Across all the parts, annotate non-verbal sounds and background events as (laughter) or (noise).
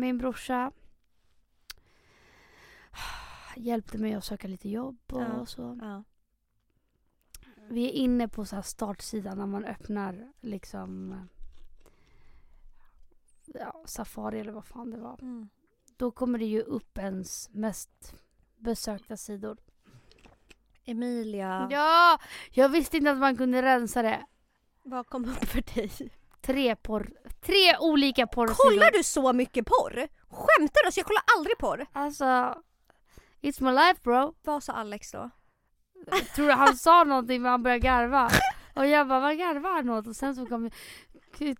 min brorsa hjälpte mig att söka lite jobb och Ja. så. Ja. Vi är inne på så startsidan när man öppnar liksom ja, Safari eller vad fan det var. Mm. Då kommer det ju upp ens mest besökta sidor. Emilia, Ja! Jag visste inte att man kunde rensa det. vad kom upp för dig? Tre porr... Tre olika porrsidor. Kollar du så mycket porr? Skämtar du? Alltså, jag kollar aldrig porr. Alltså... It's my life bro. Vad sa Alex då? Tror du han sa någonting men han började garva? Och jag bara, vad garvar han åt? Och sen så kom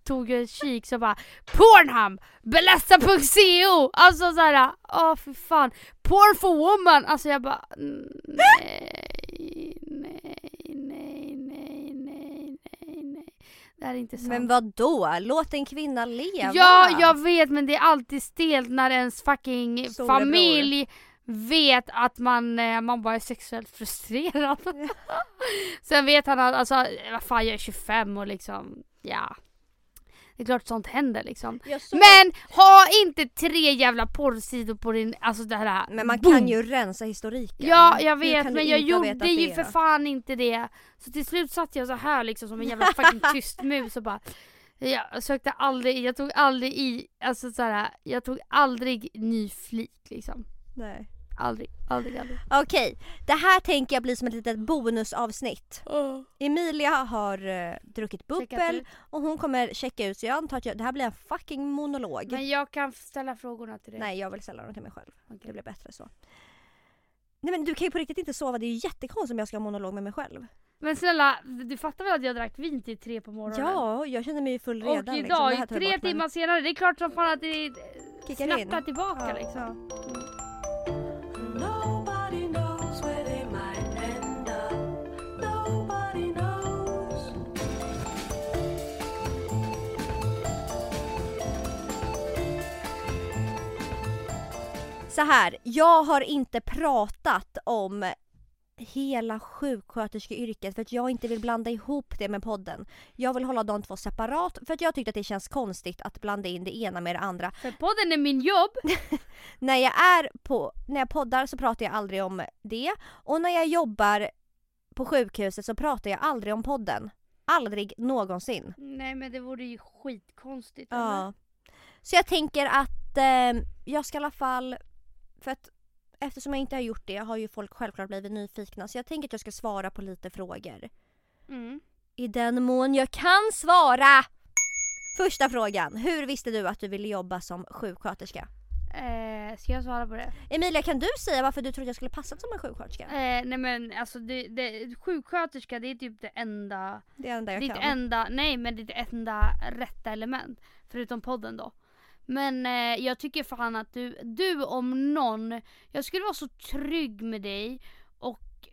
tog jag ett kik så bara Pornhub! Belasta.co! Alltså såhär, åh för fan. Porn for woman! Alltså jag bara (laughs) nej, nej, nej, nej, nej, nej. Det här är inte sant. Men vad då? Låt en kvinna leva. Ja, jag vet men det är alltid stelt när ens fucking Storebror. familj vet att man, eh, man bara är sexuellt frustrerad. (laughs) Sen vet han att, alltså, vad fan jag är 25 och liksom, ja. Det är klart sånt händer liksom. Men ha inte tre jävla porrsidor på din, alltså det här. Men man boom. kan ju rensa historiken. Ja jag vet men jag gjorde ju för fan inte det. Så till slut satt jag så här liksom som en jävla fucking (laughs) tyst mus och bara jag sökte aldrig, jag tog aldrig i, alltså så här, jag tog aldrig ny flik liksom. Nej. Aldrig, aldrig, aldrig. Okej, det här tänker jag blir som ett litet bonusavsnitt. Emilia har uh, druckit bubbel ut. och hon kommer checka ut så jag antar att jag, det här blir en fucking monolog. Men jag kan ställa frågorna till dig. Nej jag vill ställa dem till mig själv. Det Okej. blir bättre så. Nej men du kan ju på riktigt inte sova, det är ju jättekonstigt om jag ska ha monolog med mig själv. Men snälla, du fattar väl att jag drack vin till tre på morgonen? Ja, jag känner mig ju full redan. Och liksom. idag, Det jag tre bort, men- timmar senare, det är klart som fan att det Kickar in. snappar tillbaka Ja, liksom. Nobody Så här, jag har inte pratat om hela sjuksköterskeyrket för att jag inte vill blanda ihop det med podden. Jag vill hålla de två separat för att jag tyckte att det känns konstigt att blanda in det ena med det andra. För podden är min jobb. (laughs) När jag är på, när jag poddar så pratar jag aldrig om det och när jag jobbar på sjukhuset så pratar jag aldrig om podden. Aldrig någonsin. Nej men det vore ju skitkonstigt. eller? Ja. Så jag tänker att eh, jag ska i alla fall, för att eftersom jag inte har gjort det har ju folk självklart blivit nyfikna så jag tänker att jag ska svara på lite frågor. Mm. I den mån jag kan svara! Första frågan, hur visste du att du ville jobba som sjuksköterska? Eh, ska jag svara på det? Emilia kan du säga varför du trodde jag skulle passa som en sjuksköterska? Eh, nej men alltså det, det, sjuksköterska det är typ det enda, Det är det enda jag ditt kan. enda, nej men ditt enda rätta element. Förutom podden då. Men eh, jag tycker fan att du, du om någon, jag skulle vara så trygg med dig och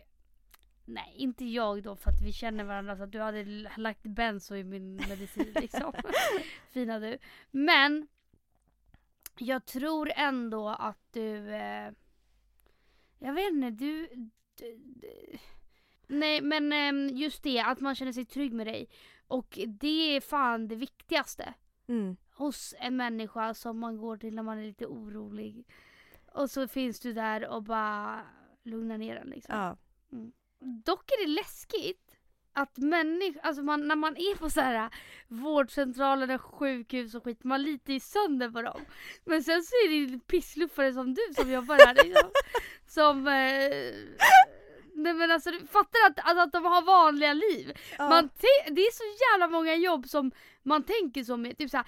Nej inte jag då för att vi känner varandra så att du hade lagt benzo i min medicin liksom. (laughs) Fina du. Men jag tror ändå att du eh, Jag vet inte, du, du, du Nej men ehm, just det att man känner sig trygg med dig. Och det är fan det viktigaste Mm. Hos en människa som man går till när man är lite orolig. Och så finns du där och bara lugnar ner den liksom. Ja. Dock är det läskigt att människor, alltså man, när man är på så här vårdcentraler och sjukhus och skit, man litar ju sönder på dem. Men sen så är det pissluffare som du som jobbar här liksom. (laughs) Som, eh, nej men alltså fattar att, att, att de har vanliga liv. Ja. Man det är så jävla många jobb som man tänker som är typ såhär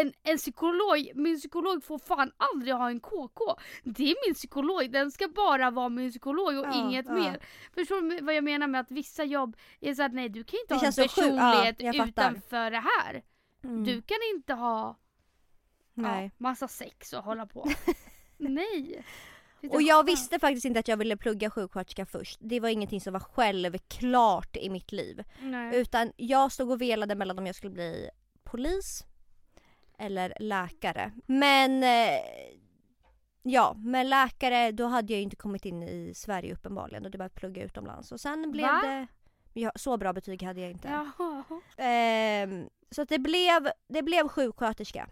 en, en psykolog, min psykolog får fan aldrig ha en KK. Det är min psykolog, den ska bara vara min psykolog och Ja, inget ja. mer. Förstår du vad jag menar med att vissa jobb är så att nej du kan inte Det ha en. Ja, personlighet fattar. utanför det här. Mm. Du kan inte ha Nej. ja, massa sex och hålla på. (laughs) nej. Och jag visste faktiskt inte att jag ville plugga sjuksköterska först. Det var ingenting som var självklart i mitt liv. Nej. Utan jag stod och velade mellan om jag skulle bli polis eller läkare. Men eh, ja, med läkare då hade jag inte kommit in i Sverige uppenbarligen och det var att plugga utomlands. Och sen blev Va? det... Ja, så bra betyg hade jag inte. Ehm, så att det blev, det blev sjuksköterska.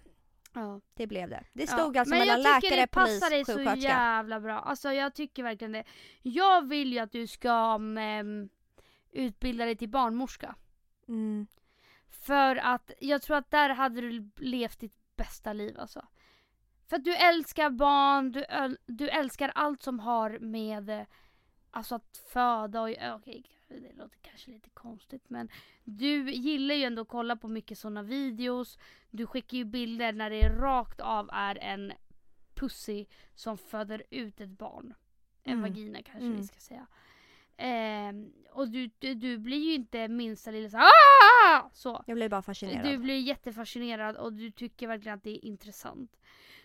Ja. Det blev det. Det Ja, stod alltså men mellan jag tycker läkare, det polis, passar dig så sjuksköterska. jävla bra. Alltså jag tycker verkligen det. Jag vill ju att du ska um, utbilda dig till barnmorska. Mm. För att jag tror att där hade du levt ditt bästa liv alltså. För att du älskar barn, du, du älskar allt som har med eh, alltså att föda och ja, okej, det låter kanske lite konstigt men du gillar ju ändå att kolla på mycket sådana videos. Du skickar ju bilder när det rakt av är en pussy som föder ut ett barn. En Mm. vagina kanske Mm. vi ska säga. Ehm, och du, du, du blir ju inte minsta lilla så "Ah!" så. Jag blev bara fascinerad. Du blir jättefascinerad och du tycker verkligen att det är intressant.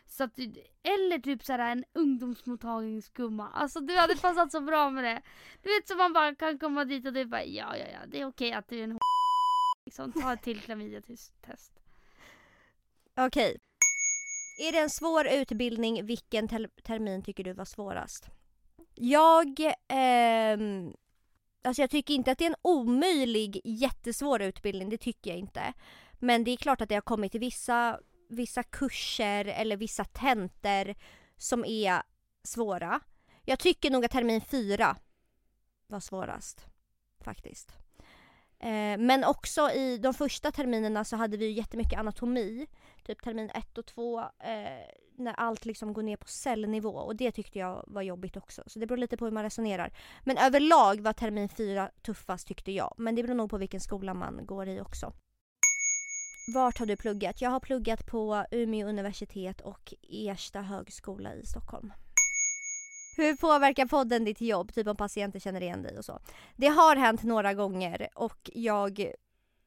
Så att eller typ såhär en ungdomsmottagningsgumma. Alltså du hade passat så bra med det. Du vet så man bara kan komma dit och det är bara ja ja ja det är okej att du är en h- liksom, Ta ett till klamydia-test. Okej. Är det en svår utbildning, vilken ter- termin tycker du var svårast? Jag, eh, alltså jag tycker inte att det är en omöjlig jättesvår utbildning, det tycker jag inte. Men det är klart att det har kommit till vissa, vissa kurser eller vissa tentor som är svåra. Jag tycker nog att termin fyra var svårast. Faktiskt. Eh, men också i de första terminerna så hade vi ju jättemycket anatomi. Typ termin ett och två eh, när allt liksom går ner på cellnivå och det tyckte jag var jobbigt också. Så det beror lite på hur man resonerar. Men överlag var termin fyra tuffast tyckte jag. Men det beror nog på vilken skola man går i också. Vart har du pluggat? Jag har pluggat på Umeå universitet och Ersta högskola i Stockholm. Hur påverkar podden ditt jobb? Typ om patienter känner igen dig och så. Det har hänt några gånger och jag,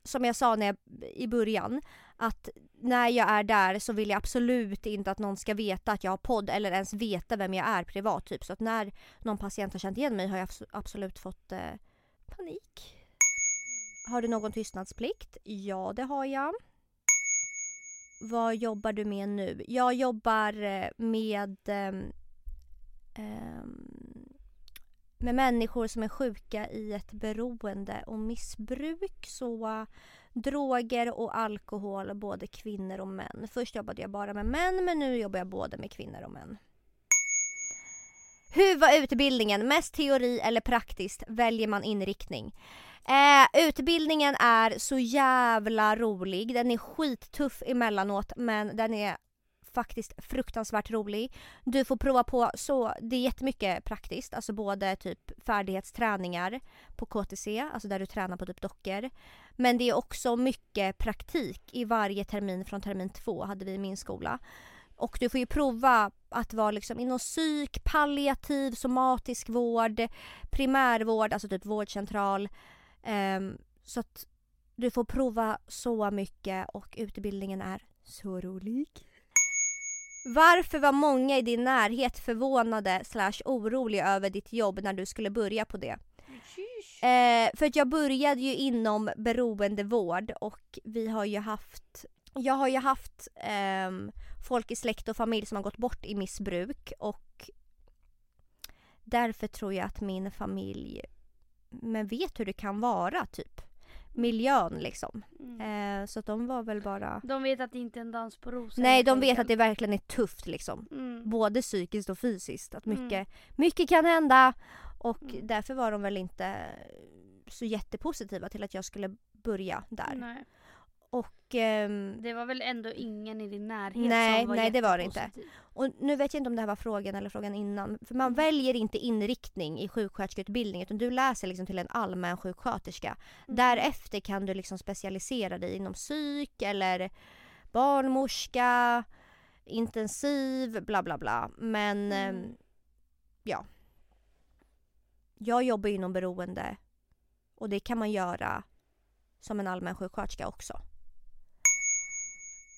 som jag sa när jag, i början, att när jag är där så vill jag absolut inte att någon ska veta att jag har podd eller ens veta vem jag är privat. Typ. Så att när någon patient har känt igen mig har jag absolut fått eh, panik. Har du någon tystnadsplikt? Ja, det har jag. Vad jobbar du med nu? Jag jobbar eh, med eh, Ehm, med människor som är sjuka i ett beroende och missbruk. Så droger och alkohol, både kvinnor och män. Först jobbade jag bara med män men nu jobbar jag både med kvinnor och män. Hur var utbildningen? Mest teori eller praktiskt? Väljer man inriktning? Eh, utbildningen är så jävla rolig. Den är skittuff emellanåt men den är faktiskt fruktansvärt rolig. Du får prova på så, det är jättemycket praktiskt, alltså både typ färdighetsträningar på KTC, alltså där du tränar på typ dockor. Men det är också mycket praktik i varje termin från termin två hade vi i min skola. Och du får ju prova att vara liksom inom psyk, palliativ, somatisk vård, primärvård, alltså typ vårdcentral. Um, så att du får prova så mycket och utbildningen är så rolig. Varför var många i din närhet förvånade slash oroliga över ditt jobb när du skulle börja på det? Eh, för att jag började ju inom beroendevård och vi har ju haft jag har ju haft ehm, folk i släkt och familj som har gått bort i missbruk och därför tror jag att min familj men vet hur det kan vara typ. Miljön liksom. Mm. Eh, så att de var väl bara... De vet att det inte är en dans på rosor. Nej de vet att det verkligen är tufft liksom. Mm. Både psykiskt och fysiskt. Att Mm. mycket, mycket kan hända. Och Mm. därför var de väl inte så jättepositiva till att jag skulle börja där. Nej. Och, ehm, Det var väl ändå ingen i din närhet Nej, som var nej, det var det inte. och nu vet jag inte om det här var frågan eller frågan innan. För man väljer inte inriktning i sjuksköterskeutbildningen utan du läser liksom till en allmän sjuksköterska. Mm. Därefter kan du liksom specialisera dig inom psyk eller barnmorska, intensiv, bla bla bla. Men Mm. ehm, ja. Jag jobbar inom beroende och det kan man göra som en allmän sjuksköterska också.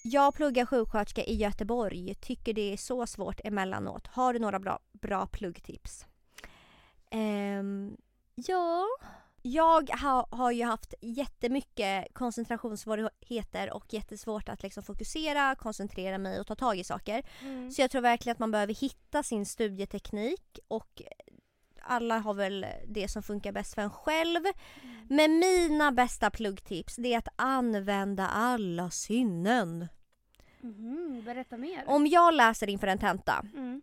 Jag pluggar sjuksköterska i Göteborg. Tycker det är så svårt emellanåt. Har du några bra, bra pluggtips? Ehm, ja, jag ha, har ju haft jättemycket koncentrationssvårigheter och jättesvårt att liksom fokusera, koncentrera mig och ta tag i saker. Mm. Så jag tror verkligen att man behöver hitta sin studieteknik och alla har väl det som funkar bäst för en själv. Men mina bästa pluggtips det är att använda alla sinnen. Mhm, berätta mer. Om jag läser inför en tenta, Mm.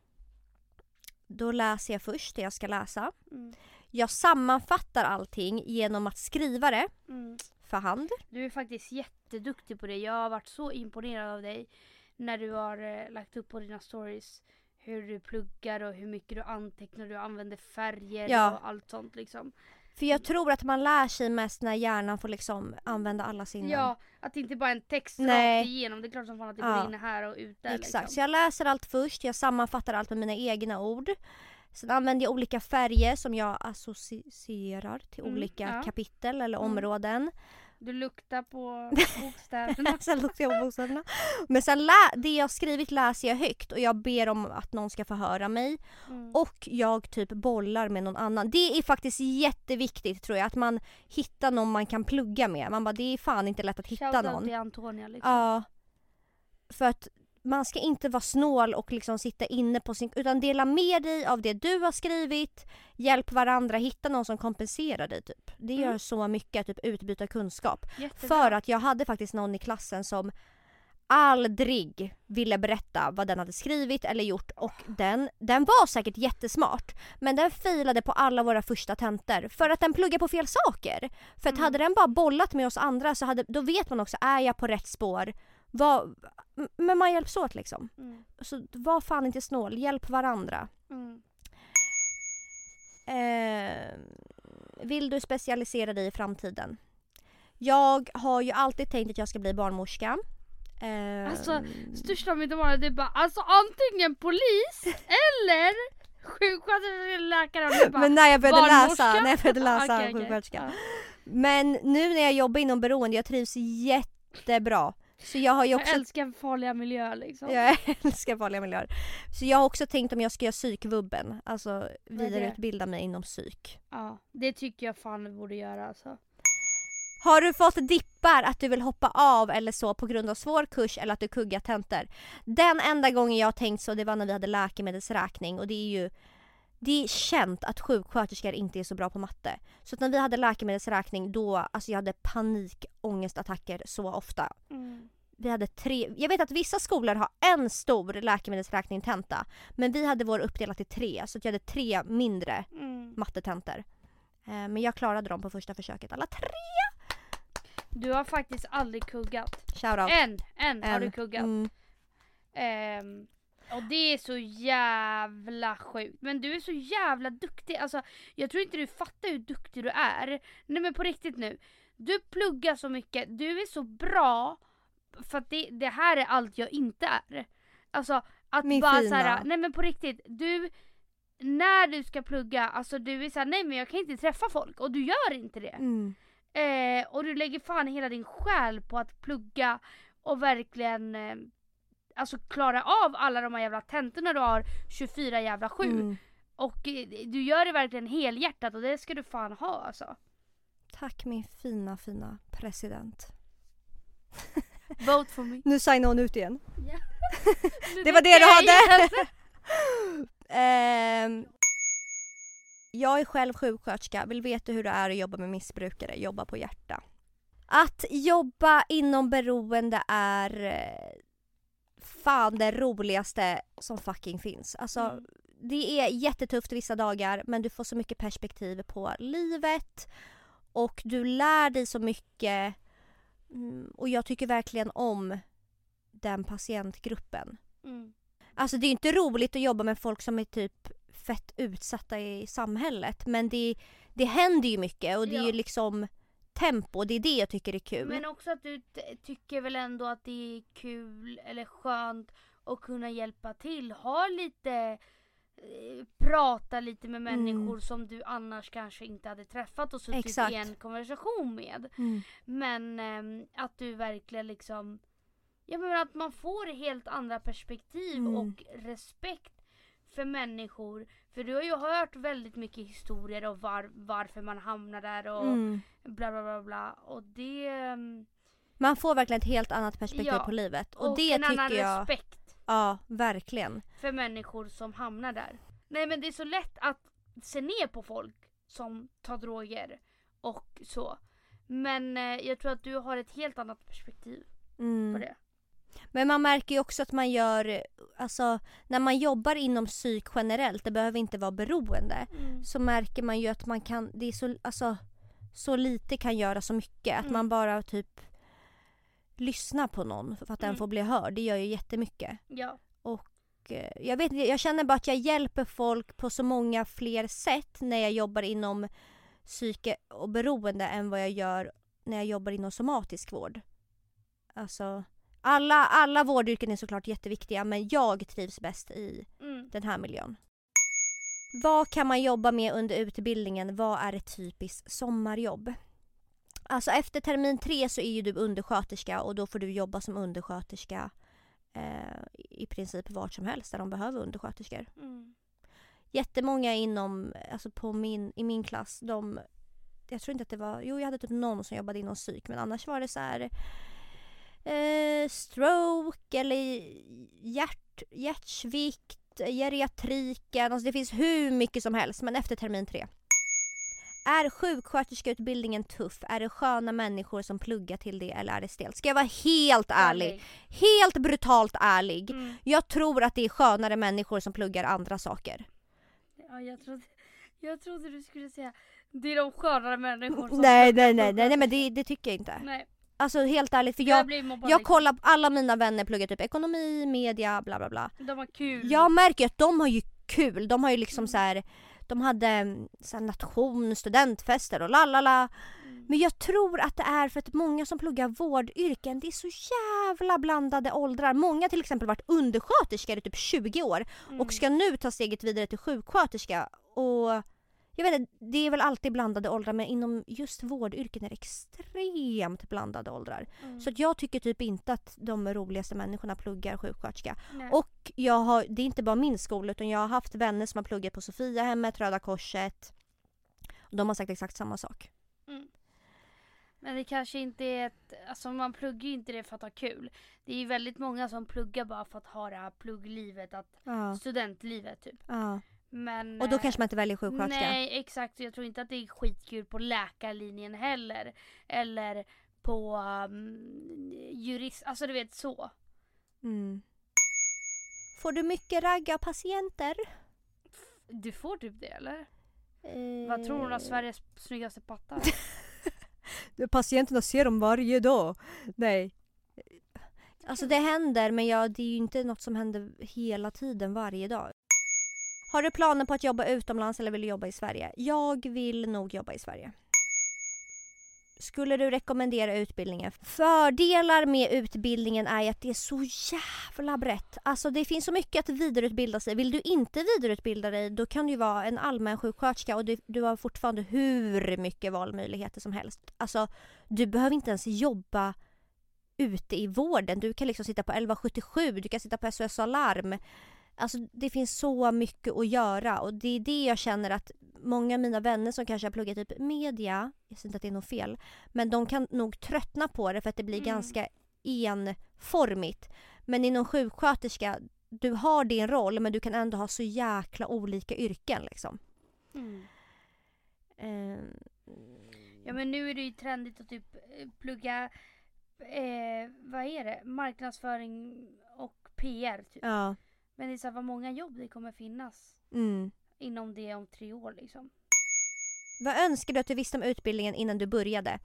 då läser jag först det jag ska läsa. Mm. Jag sammanfattar allting genom att skriva det Mm. för hand. Du är faktiskt jätteduktig på det. Jag har varit så imponerad av dig när du har eh, lagt upp på dina stories hur du pluggar och hur mycket du antecknar, du använder färger Ja. och allt sånt liksom. För jag tror att man lär sig mest när hjärnan får liksom använda alla sinnen. Ja, att det inte bara är en text Nej. rakt igenom. Det är klart som fan att det Ja. går in här och ut där Exakt, liksom. så jag läser allt först, jag sammanfattar allt med mina egna ord. Sen använder jag olika färger som jag associerar till Mm, olika ja. kapitel eller Mm. områden. Du luktar på (laughs) bokstäverna. (laughs) sen luktar jag på bokstäverna. Men sen lä- det jag skrivit läser jag högt och jag ber om att någon ska få höra mig. Mm. Och jag typ bollar med någon annan. Det är faktiskt jätteviktigt tror jag att man hittar någon man kan plugga med. Man bara det är fan inte lätt att hitta Shoutout någon. till Antonia liksom. Ja. För att man ska inte vara snål och liksom sitta inne på sin... Utan dela med dig av det du har skrivit. Hjälp varandra, hitta någon som kompenserar dig typ. Det gör Mm. så mycket att typ utbyta kunskap. Jättebra. För att jag hade faktiskt någon i klassen som aldrig ville berätta vad den hade skrivit eller gjort och den, den var säkert jättesmart men den failade på alla våra första tentor för att den pluggar på fel saker. För att Mm. hade den bara bollat med oss andra så hade, då vet man också, är jag på rätt spår? Vad, m- men man hjälps åt liksom. Mm. Så var fan inte snål, hjälp varandra. Mm. Eh, vill du specialisera dig i framtiden? Jag har ju alltid tänkt att jag ska bli barnmorska. Eh, Alltså, Största mitt barn det är bara alltså antingen polis eller sjuksköterska eller läkare. Bara, men när jag började läsa, när jag började läsa (laughs) Okej, okej. sjuksköterska. Ja. Men nu när jag jobbar inom beroende, jag trivs jättebra. Så jag har ju Jag också älskar farliga miljöer liksom. Jag (laughs) älskar farliga miljöer. Så jag har också tänkt om jag ska göra psykvubben. Alltså vidareutbilda mig inom psyk. Ja, det tycker jag fan du borde göra alltså. Har du fått dippar att du vill hoppa av eller så på grund av svår kurs eller att du kuggar tentor? Den enda gången jag har tänkt så det var när vi hade läkemedelsräkning och det är ju det är känt att sjuksköterskor inte är så bra på matte. Så att när vi hade läkemedelsräkning då, alltså jag hade panikångestattacker så ofta. Mm. Vi hade tre, jag vet att vissa skolor har en stor läkemedelsräkning tenta. Men vi hade vår uppdelat i tre, så jag hade tre mindre Mm. mattetentor. Eh, Men jag klarade dem på första försöket. Alla tre! Du har faktiskt aldrig kuggat. Shoutout. En, en, har En. du kuggat. Mm. Ehm, och det är så jävla sjukt. Men du är så jävla duktig. Alltså, jag tror inte du fattar hur duktig du är. Nej men på riktigt nu. Du pluggar så mycket. Du är så bra. För att det, det här är allt jag inte är. Alltså att Min bara såhär, nej men på riktigt. Du, när du ska plugga, alltså du är såhär, nej men jag kan inte träffa folk. Och du gör inte det. Mm. Eh, och du lägger fan hela din själ på att plugga och verkligen eh, alltså klara av alla de här jävla tentorna du har 24 jävla 7. Mm. Och eh, du gör det verkligen helhjärtat och det ska du fan ha alltså. Tack min fina fina president. (laughs) Vote for me. Nu signar hon ut igen. (laughs) Nu Det var det du hade! (laughs) Ehm, jag är själv sjuksköterska, vill veta hur det är att jobba med missbrukare, jobba på hjärta. Att jobba inom beroende är eh, fan det roligaste som fucking finns. Alltså, Mm. det är jättetufft vissa dagar men du får så mycket perspektiv på livet och du lär dig så mycket Mm, och jag tycker verkligen om den patientgruppen. Mm. Alltså det är inte roligt att jobba med folk som är typ fett utsatta i samhället men det, det händer ju mycket och det är Ja. ju liksom tempo, det är det jag tycker är kul. Men också att du tycker väl ändå att det är kul eller skönt att kunna hjälpa till. Ha lite, eh, prata lite med Mm. människor som du annars kanske inte hade träffat och suttit Exakt. i en konversation med. Mm. Men ehm, att du verkligen liksom Ja men att man får helt andra perspektiv Mm. och respekt för människor. För du har ju hört väldigt mycket historier om var, varför man hamnar där och Mm. bla bla bla bla. Och det... ehm, Man får verkligen ett helt annat perspektiv Ja, på livet och, Och, det en annan tycker jag, respekt ja verkligen. för människor som hamnar där. Nej men det är så lätt att se ner på folk som tar droger och så. Men eh, jag tror att du har ett helt annat perspektiv på Mm. det. Men man märker ju också att man gör, alltså när man jobbar inom psyk generellt, det behöver inte vara beroende, Mm. så märker man ju att man kan, det är så, alltså så lite kan göra så mycket. Att Mm. man bara typ lyssnar på någon för att den Mm. får bli hörd. Det gör ju jättemycket. Ja. Och, eh, jag, vet, inte, jag känner bara att jag hjälper folk på så många fler sätt när jag jobbar inom psyke och beroende än vad jag gör när jag jobbar inom somatisk vård. Alltså, alla, alla vårdyrken är såklart jätteviktiga men jag trivs bäst i Mm. den här miljön. Vad kan man jobba med under utbildningen? Vad är ett typiskt sommarjobb? Alltså efter termin tre så är ju du undersköterska och då får du jobba som undersköterska eh, i princip vart som helst där de behöver undersköterskor. Mm. Jättemånga inom, alltså på min, i min klass, de jag tror inte att det var, jo jag hade typ någon som jobbade inom psyk men annars var det så här eh, stroke eller hjärt, hjärtsvikt, geriatriken, alltså det finns hur mycket som helst men efter termin tre. Är sjuksköterskeutbildningen tuff? Är det sköna människor som pluggar till det eller är det stelt? Ska jag vara helt ärlig? Helt brutalt ärlig. Mm. Jag tror att det är skönare människor som pluggar andra saker. Ja, jag trodde, jag trodde du skulle säga det är de skönare människor som Nej, nej, nej, nej, nej, men det, det tycker jag inte. Nej, Alltså helt ärligt, för jag, jag, jag liksom. kollar, alla mina vänner pluggar typ ekonomi, media, bla bla bla. De har kul. Jag märker att de har ju kul, de har ju liksom Mm. så här. De hade mm, så här nation, studentfester och lalala. Mm. Men jag tror att det är för att många som pluggar vårdyrken, det är så jävla blandade åldrar. Många till exempel varit undersköterskor i typ 20 år Mm. och ska nu ta steget vidare till sjuksköterska. Och jag vet inte, det är väl alltid blandade åldrar men inom just vårdyrken är det extremt blandade åldrar. Mm. Så jag tycker typ inte att de roligaste människorna pluggar sjuksköterska. Nej. Och jag har, det är inte bara min skola utan jag har haft vänner som har pluggat på Sofiahemmet, Röda Korset. Och de har sagt exakt samma sak. Men det kanske inte är ett, alltså man pluggar ju inte det för att ha kul. Det är ju väldigt många som pluggar bara för att ha det här plugglivet, att, Ja. studentlivet typ. ja. Men, Och då eh, kanske man inte väljer sjuksköterska. Nej exakt, jag tror inte att det är skitkul på läkarlinjen heller. Eller på um, jurist, alltså du vet så. Mm. Får du mycket ragga patienter? Du får typ det eller? Eh, Vad tror hon har Sveriges snyggaste pattar? (laughs) Patienterna ser dem varje dag. Nej. Alltså det händer men ja, det är ju inte något som händer hela tiden varje dag. Har du planer på att jobba utomlands eller vill du jobba i Sverige? Jag vill nog jobba i Sverige. Skulle du rekommendera utbildningen? Fördelar med utbildningen är att det är så jävla brett. Alltså det finns så mycket att vidareutbilda sig. Vill du inte vidareutbilda dig då kan du ju vara en allmän sjuksköterska och du, du har fortfarande hur mycket valmöjligheter som helst. Alltså du behöver inte ens jobba ute i vården. Du kan liksom sitta på 1177, du kan sitta på SOS Alarm. Alltså det finns så mycket att göra och det är det jag känner att många av mina vänner som kanske har pluggat typ media, jag säger inte att det är något fel, men de kan nog tröttna på det för att det blir Mm. ganska enformigt. Men inom sjuksköterska, du har din roll men du kan ändå ha så jäkla olika yrken liksom. Mm. Eh, Ja men nu är det ju trendigt att typ eh, plugga, eh, vad är det, marknadsföring och PR typ. ja. Men det är så här, vad många jobb det kommer finnas Mm. inom det om tre år liksom. Vad önskar du att du visste om utbildningen innan du började?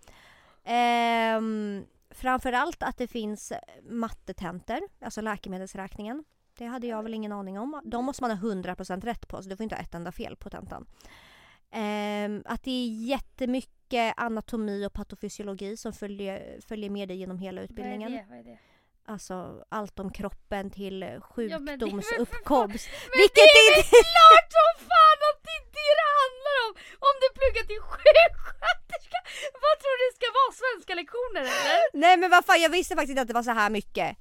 Ehm, framförallt att det finns mattetenter, alltså läkemedelsräkningen. Det hade jag väl ingen aning om. De måste man ha 100% rätt på så du får inte ha ett enda fel på tentan. Ehm, att det är jättemycket anatomi och patofysiologi som följer, följer med dig genom hela utbildningen. Vad är det? Vad är det? Alltså allt om kroppen till men det är väl för sjukdomsuppkomst. (laughs) Men det är väl klart som fan att det är det det handlar om! Om du pluggar till sjuksköterska! (laughs) Vad tror du det ska vara? Svenska lektioner eller? (laughs) Nej men vad fan jag visste faktiskt inte att det var så här mycket.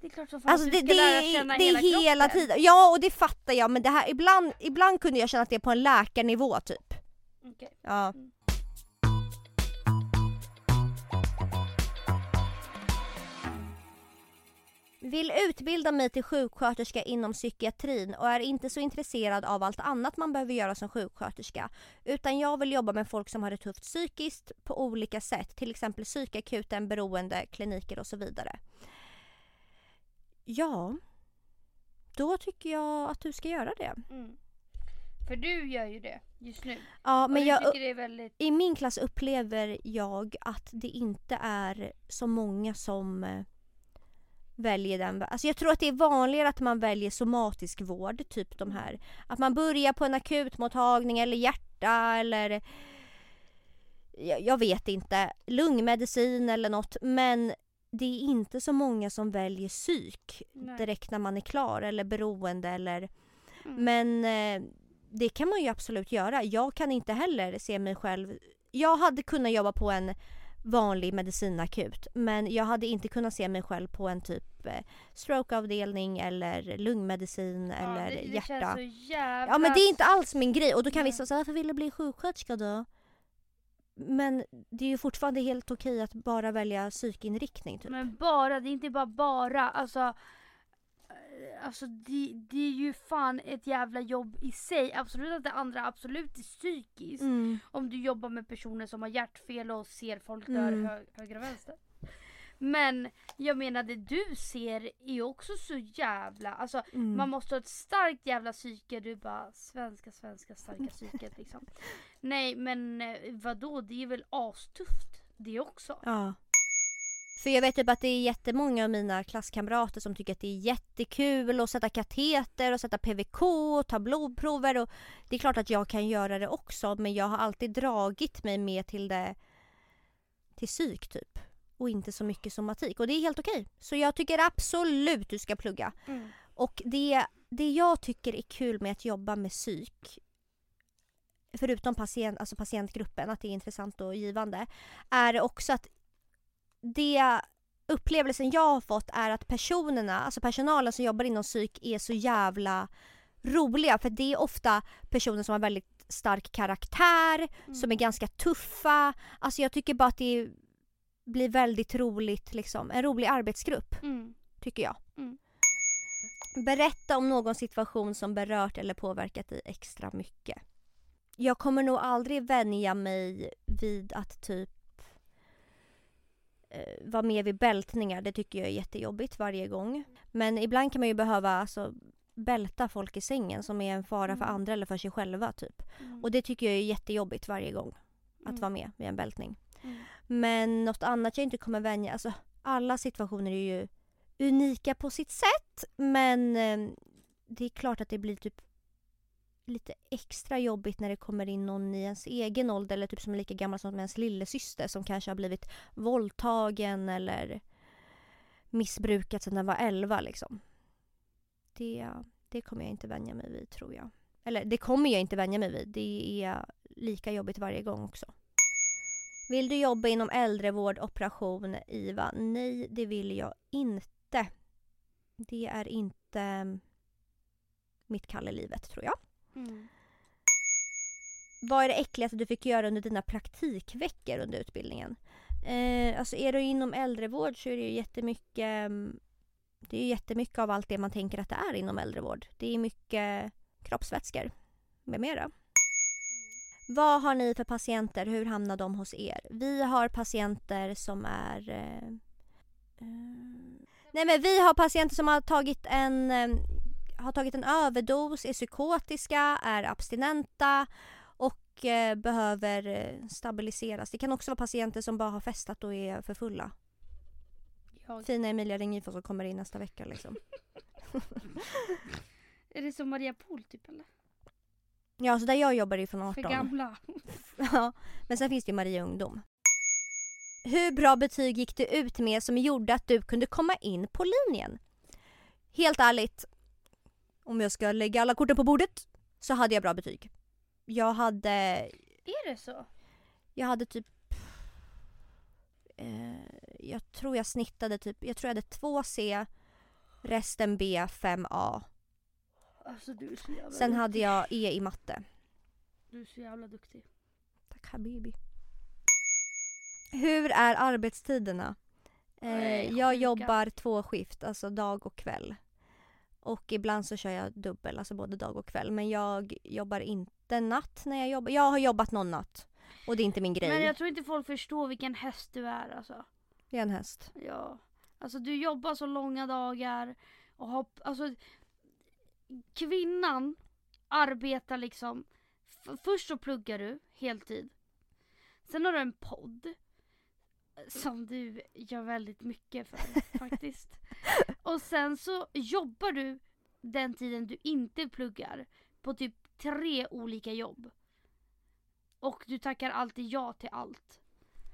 Det är klart som fan Alltså det, du ska det, lära är- känna det hela, hela kroppen. tiden. Ja och det fattar jag men det här, ibland, ibland kunde jag känna att det är på en läkarnivå typ. Okej. Ja. Mm. Vill utbilda mig till sjuksköterska inom psykiatrin och är inte så intresserad av allt annat man behöver göra som sjuksköterska. Utan jag vill jobba med folk som har det tufft psykiskt på olika sätt. Till exempel psykakuten, beroende, kliniker och så vidare. Ja, då tycker jag att du ska göra det. Mm. För du gör ju det just nu. Ja, men jag, tycker det är väldigt... i min klass upplever jag att det inte är så många som eh, väljer den. Alltså jag tror att det är vanligare att man väljer somatisk vård, typ de här. Att man börjar på en akutmottagning eller hjärta eller jag, jag vet inte, lungmedicin eller något. Men det är inte så många som väljer psyk Nej. direkt när man är klar eller beroende eller Mm. men eh, det kan man ju absolut göra. Jag kan inte heller se mig själv. Jag hade kunnat jobba på en vanlig medicinakut men jag hade inte kunnat se mig själv på en typ eh, strokeavdelning eller lungmedicin eller ja, det, det hjärta. Känns så jävla... Ja men det är inte alls min grej och då kan vissa säga varför vill du bli sjuksköterska då? Men det är ju fortfarande helt okej att bara välja psykinriktning typ. Men bara, det är inte bara bara. Alltså, alltså det, det är ju fan ett jävla jobb i sig. Absolut att det andra absolut är psykiskt. Mm. Om du jobbar med personer som har hjärtfel och ser folk dö Mm. hö, höger och vänster. Men jag menar det du ser är ju också så jävla, alltså Mm. man måste ha ett starkt jävla psyke. Du bara svenska, svenska, starka (laughs) psyket liksom. Nej men eh, vadå, det är väl astufft det också. Ja. För jag vet typ att det är jättemånga av mina klasskamrater som tycker att det är jättekul att sätta kateter och sätta PVK och ta blodprover. Och det är klart att jag kan göra det också men jag har alltid dragit mig mer till det till psyk typ. Och inte så mycket somatik. Och det är helt okej. Så jag tycker absolut du ska plugga. Mm. Och det, det jag tycker är kul med att jobba med psyk förutom patient, alltså patientgruppen, att det är intressant och givande, är också att det upplevelsen jag har fått är att personerna, alltså personalen som jobbar inom psyk är så jävla roliga för det är ofta personer som har väldigt stark karaktär, Mm. som är ganska tuffa. Alltså jag tycker bara att det blir väldigt roligt liksom. En rolig arbetsgrupp Mm. tycker jag. Mm. Berätta om någon situation som berört eller påverkat dig extra mycket. Jag kommer nog aldrig vänja mig vid att typ vara med vid bältningar. Det tycker jag är jättejobbigt varje gång. Men ibland kan man ju behöva alltså, bälta folk i sängen som är en fara för Mm. andra eller för sig själva typ. Mm. Och det tycker jag är jättejobbigt varje gång. Att Mm. vara med vid en bältning. Mm. Men något annat jag inte kommer vänja, alltså alla situationer är ju unika på sitt sätt. Men eh, det är klart att det blir typ lite extra jobbigt när det kommer in någon i ens egen ålder eller typ som är lika gammal som ens lillasyster som kanske har blivit våldtagen eller missbrukat sedan den var 11 liksom. Det, det kommer jag inte vänja mig vid tror jag. Eller det kommer jag inte vänja mig vid. Det är lika jobbigt varje gång också. Vill du jobba inom äldrevård, operation, IVA? Nej, det vill jag inte. Det är inte mitt kall i livet tror jag. Mm. Vad är det äckligaste du fick göra under dina praktikveckor under utbildningen? Eh, alltså är du inom äldrevård så är det ju jättemycket mm, Det är ju jättemycket av allt det man tänker att det är inom äldrevård. Det är mycket kroppsvätskor med mera. Vad har ni för patienter? Hur hamnar de hos er? Vi har patienter som är... Eh, eh, nej men vi har patienter som har tagit en, eh, har tagit en överdos, är psykotiska, är abstinenta och eh, behöver eh, stabiliseras. Det kan också vara patienter som bara har festat och är för fulla. Jag. Fina Emilia Ringifors som kommer in nästa vecka liksom. (laughs) Är det som Maria Pool typ eller? Ja, så där jag jobbar är ju från För 18. gamla. (laughs) (laughs) Ja, men sen finns det ju Maria Ungdom. Hur bra betyg gick du ut med som gjorde att du kunde komma in på linjen? Helt ärligt, om jag ska lägga alla korten på bordet så hade jag bra betyg. Jag hade, Är det så? jag hade typ eh, jag tror jag snittade typ, jag tror jag hade 2C, resten B, 5A. Alltså du är så jävla Sen duktig. hade jag E i matte. Du är så jävla duktig. Tack habibi. Hur är arbetstiderna? Nej, jag jobbar två skift, alltså dag och kväll. Och ibland så kör jag dubbel, alltså både dag och kväll. Men jag jobbar inte natt när jag jobbar. Jag har jobbat någon natt. Och det är inte min grej. Men jag tror inte folk förstår vilken häst du är alltså. Jag är en häst. Ja. Alltså du jobbar så långa dagar och har, alltså kvinnan arbetar liksom, f- först så pluggar du heltid. Sen har du en podd som du gör väldigt mycket för (laughs) faktiskt. Och sen så jobbar du den tiden du inte pluggar på typ tre olika jobb. Och du tackar alltid ja till allt.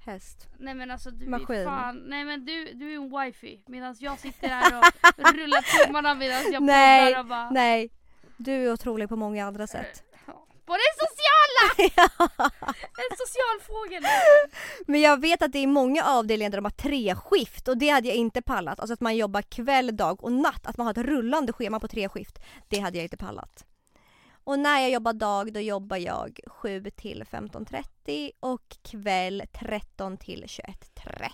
Häst. Nej men alltså du Maskin. är fan, nej men du, du är en wifi medan jag sitter här och rullar tummarna medan jag Nej, poddar och bara Nej. Du är otrolig på många andra sätt. Ja. På det sociala! En social fågel! Men jag vet att det är många avdelningar där de har tre skift och det hade jag inte pallat. Alltså att man jobbar kväll, dag och natt. Att man har ett rullande schema på tre skift. Det hade jag inte pallat. Och när jag jobbar dag då jobbar jag 7 till 15.30 och kväll 13 till 21.30.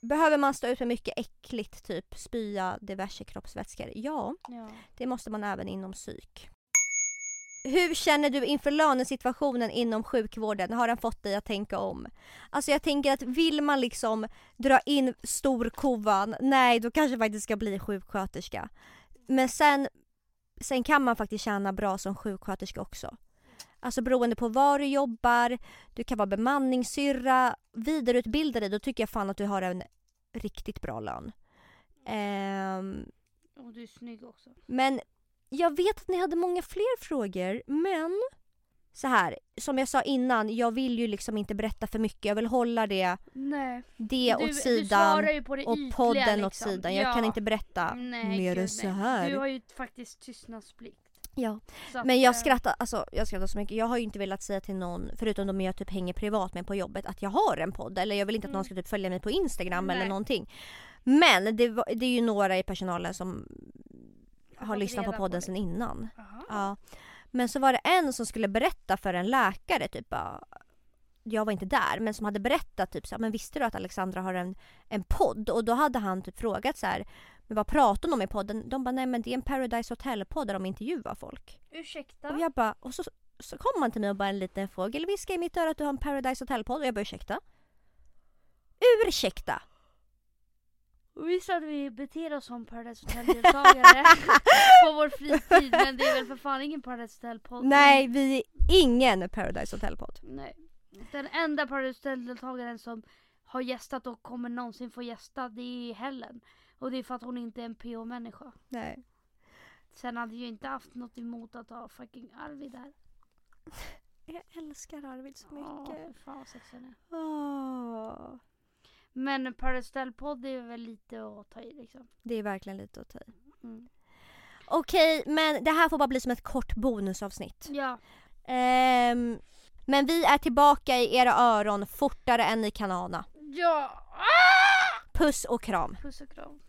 Behöver man stå ut med mycket äckligt, typ spya, diverse kroppsvätskor? Ja, Ja. det måste man även inom psyk. Hur känner du inför lönesituationen inom sjukvården? Har den fått dig att tänka om? Alltså jag tänker att vill man liksom dra in storkovan, nej då kanske faktiskt ska bli sjuksköterska. Men sen, sen kan man faktiskt tjäna bra som sjuksköterska också. Alltså beroende på var du jobbar, du kan vara bemanningssyrra, vidareutbilda dig, då tycker jag fan att du har en riktigt bra lön. Ehm, Och du är snygg också. men jag vet att ni hade många fler frågor, men så här, som jag sa innan, jag vill ju liksom inte berätta för mycket. Jag vill hålla det, Nej. det du, åt du sidan ju på det och ytliga, podden liksom. åt sidan. Jag ja. kan inte berätta nej, mer än så här. Du har ju faktiskt tystnadsplikt. Ja. Att, Men jag eh, skrattar, alltså jag skrattar så mycket. Jag har ju inte velat säga till någon, förutom de jag typ hänger privat med på jobbet, att jag har en podd. Eller jag vill inte att någon ska typ följa mig på Instagram eller Nej. någonting. Men det, det är ju några i personalen som har lyssnat på podden sedan innan. Aha. Ja. Men så var det en som skulle berätta för en läkare typ jag var inte där, men som hade berättat typ så här, men visste du att Alexandra har en, en podd? Och då hade han typ frågat så här, men vad pratar de om i podden? De bara, nej men det är en Paradise Hotel-podd där de intervjuar folk. Ursäkta? Och jag bara, och så, så kom han till mig och bara en liten fråga, eller viskade i mitt öra att du har en Paradise Hotel-podd? Och jag bara, ursäkta? Ursäkta? Visst att vi beter oss som Paradise Hotel-deltagare (laughs) på vår fritid men det är väl för fan ingen Paradise Hotel-podd? Nej, vi är ingen Paradise Hotel-podd. Nej. Den enda Paradise Hotel-deltagaren som har gästat och kommer någonsin få gästa det är Helen. Och det är för att hon inte är en PO-människa. Nej. Sen hade jag inte haft något emot att ha fucking Arvid där. (laughs) Jag älskar Arvid så mycket. för fan vad sexig han är. Men Paradise Hotel-podd är väl lite att ta i liksom. Det är verkligen lite att ta i. Mm. Okej, men det här får bara bli som ett kort bonusavsnitt. Ja. Ehm, men vi är tillbaka i era öron fortare än ni kan ana. Ja! Ah! Puss och kram. Puss och kram.